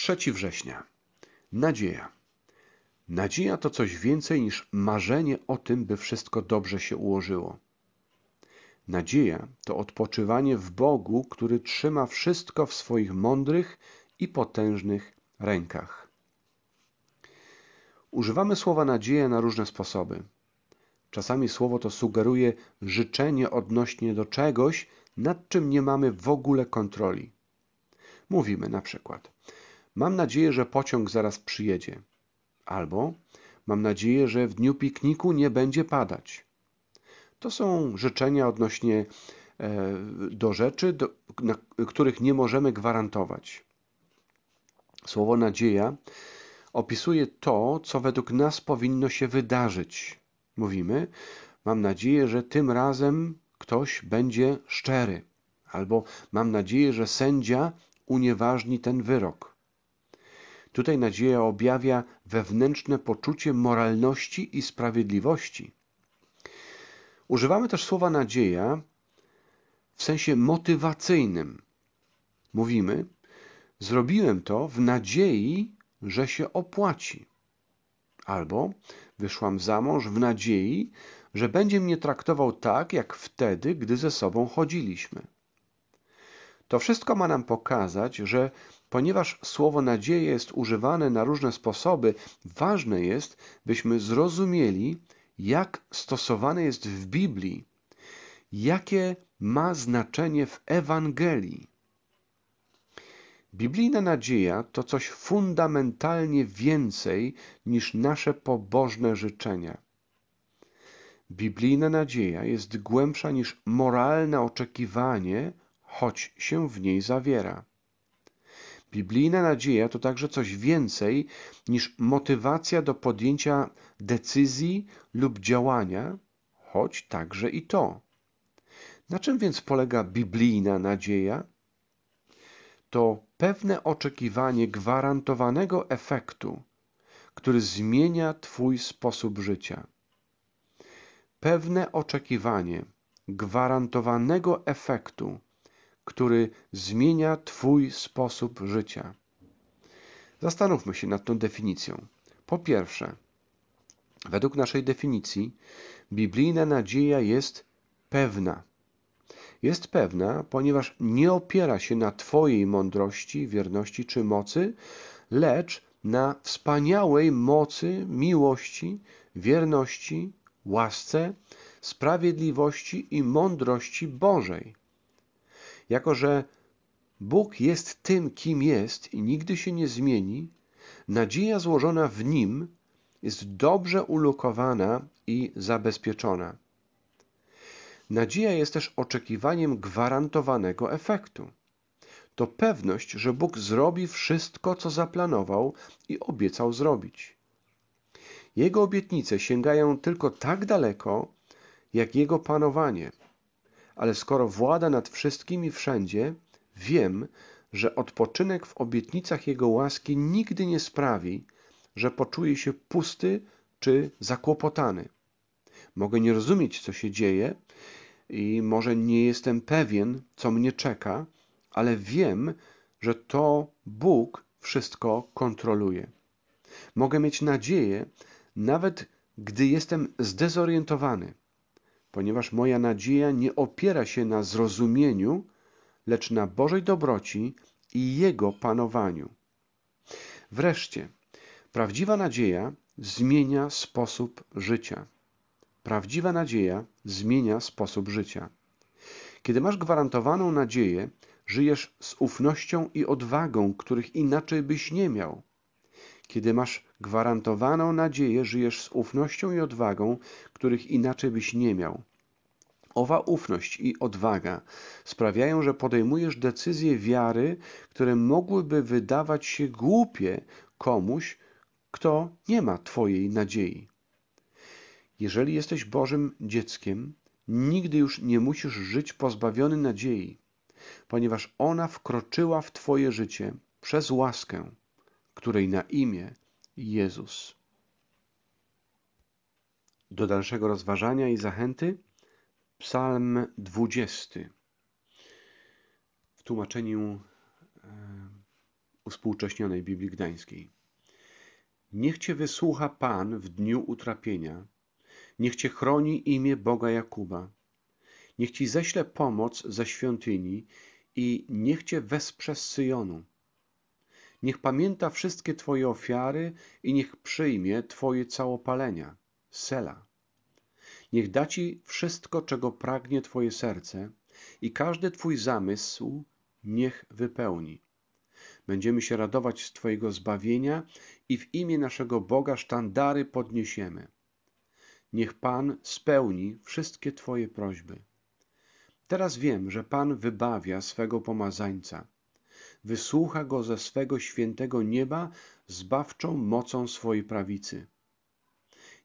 3 września. Nadzieja. Nadzieja to coś więcej niż marzenie o tym, by wszystko dobrze się ułożyło. Nadzieja to odpoczywanie w Bogu, który trzyma wszystko w swoich mądrych i potężnych rękach. Używamy słowa nadzieja na różne sposoby. Czasami słowo to sugeruje życzenie odnośnie do czegoś, nad czym nie mamy w ogóle kontroli. Mówimy na przykład: Mam nadzieję, że pociąg zaraz przyjedzie. Albo mam nadzieję, że w dniu pikniku nie będzie padać. To są życzenia odnośnie e, do rzeczy, do, na, których nie możemy gwarantować. Słowo nadzieja opisuje to, co według nas powinno się wydarzyć. Mówimy, mam nadzieję, że tym razem ktoś będzie szczery, albo mam nadzieję, że sędzia unieważni ten wyrok. Tutaj nadzieja objawia wewnętrzne poczucie moralności i sprawiedliwości. Używamy też słowa nadzieja w sensie motywacyjnym. Mówimy, zrobiłem to w nadziei, że się opłaci. Albo wyszłam za mąż w nadziei, że będzie mnie traktował tak, jak wtedy, gdy ze sobą chodziliśmy. To wszystko ma nam pokazać, że ponieważ słowo nadzieja jest używane na różne sposoby, ważne jest, byśmy zrozumieli, jak stosowane jest w Biblii, jakie ma znaczenie w Ewangelii. Biblijna nadzieja to coś fundamentalnie więcej niż nasze pobożne życzenia. Biblijna nadzieja jest głębsza niż moralne oczekiwanie, choć się w niej zawiera. Biblijna nadzieja to także coś więcej niż motywacja do podjęcia decyzji lub działania, choć także i to. Na czym więc polega biblijna nadzieja? To pewne oczekiwanie gwarantowanego efektu, który zmienia Twój sposób życia. Pewne oczekiwanie gwarantowanego efektu, który zmienia Twój sposób życia. Zastanówmy się nad tą definicją. Po pierwsze, według naszej definicji, biblijna nadzieja jest pewna. Jest pewna, ponieważ nie opiera się na Twojej mądrości, wierności czy mocy, lecz na wspaniałej mocy, miłości, wierności, łasce, sprawiedliwości i mądrości Bożej. Jako, że Bóg jest tym, kim jest i nigdy się nie zmieni, nadzieja złożona w Nim jest dobrze ulokowana i zabezpieczona. Nadzieja jest też oczekiwaniem gwarantowanego efektu. To pewność, że Bóg zrobi wszystko, co zaplanował i obiecał zrobić. Jego obietnice sięgają tylko tak daleko, jak Jego panowanie ale skoro włada nad wszystkimi wszędzie, wiem, że odpoczynek w obietnicach Jego łaski nigdy nie sprawi, że poczuję się pusty czy zakłopotany. Mogę nie rozumieć, co się dzieje i może nie jestem pewien, co mnie czeka, ale wiem, że to Bóg wszystko kontroluje. Mogę mieć nadzieję, nawet gdy jestem zdezorientowany ponieważ moja nadzieja nie opiera się na zrozumieniu, lecz na Bożej dobroci i Jego panowaniu. Wreszcie, prawdziwa nadzieja zmienia sposób życia. Prawdziwa nadzieja zmienia sposób życia. Kiedy masz gwarantowaną nadzieję, żyjesz z ufnością i odwagą, których inaczej byś nie miał. Kiedy masz gwarantowaną nadzieję, żyjesz z ufnością i odwagą, których inaczej byś nie miał. Owa ufność i odwaga sprawiają, że podejmujesz decyzje wiary, które mogłyby wydawać się głupie komuś, kto nie ma Twojej nadziei. Jeżeli jesteś Bożym dzieckiem, nigdy już nie musisz żyć pozbawiony nadziei, ponieważ ona wkroczyła w Twoje życie przez łaskę której na imię Jezus. Do dalszego rozważania i zachęty Psalm 20. W tłumaczeniu uspółcześnionej Biblii Gdańskiej. Niech Cię wysłucha Pan w dniu utrapienia, niech Cię chroni imię Boga Jakuba, niech Ci ześle pomoc ze świątyni i niech Cię wesprze z Syjonu. Niech pamięta wszystkie Twoje ofiary i niech przyjmie Twoje całopalenia. Sela. Niech da Ci wszystko, czego pragnie Twoje serce i każdy Twój zamysł niech wypełni. Będziemy się radować z Twojego zbawienia i w imię naszego Boga sztandary podniesiemy. Niech Pan spełni wszystkie Twoje prośby. Teraz wiem, że Pan wybawia swego pomazańca. Wysłucha go ze swego świętego nieba zbawczą mocą swojej prawicy.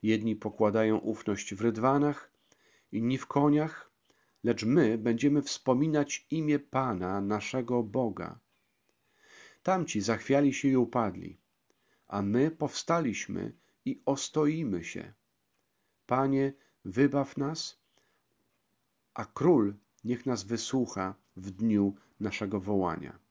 Jedni pokładają ufność w rydwanach, inni w koniach, lecz my będziemy wspominać imię Pana, naszego Boga. Tamci zachwiali się i upadli, a my powstaliśmy i ostoimy się. Panie, wybaw nas, a król niech nas wysłucha w dniu naszego wołania.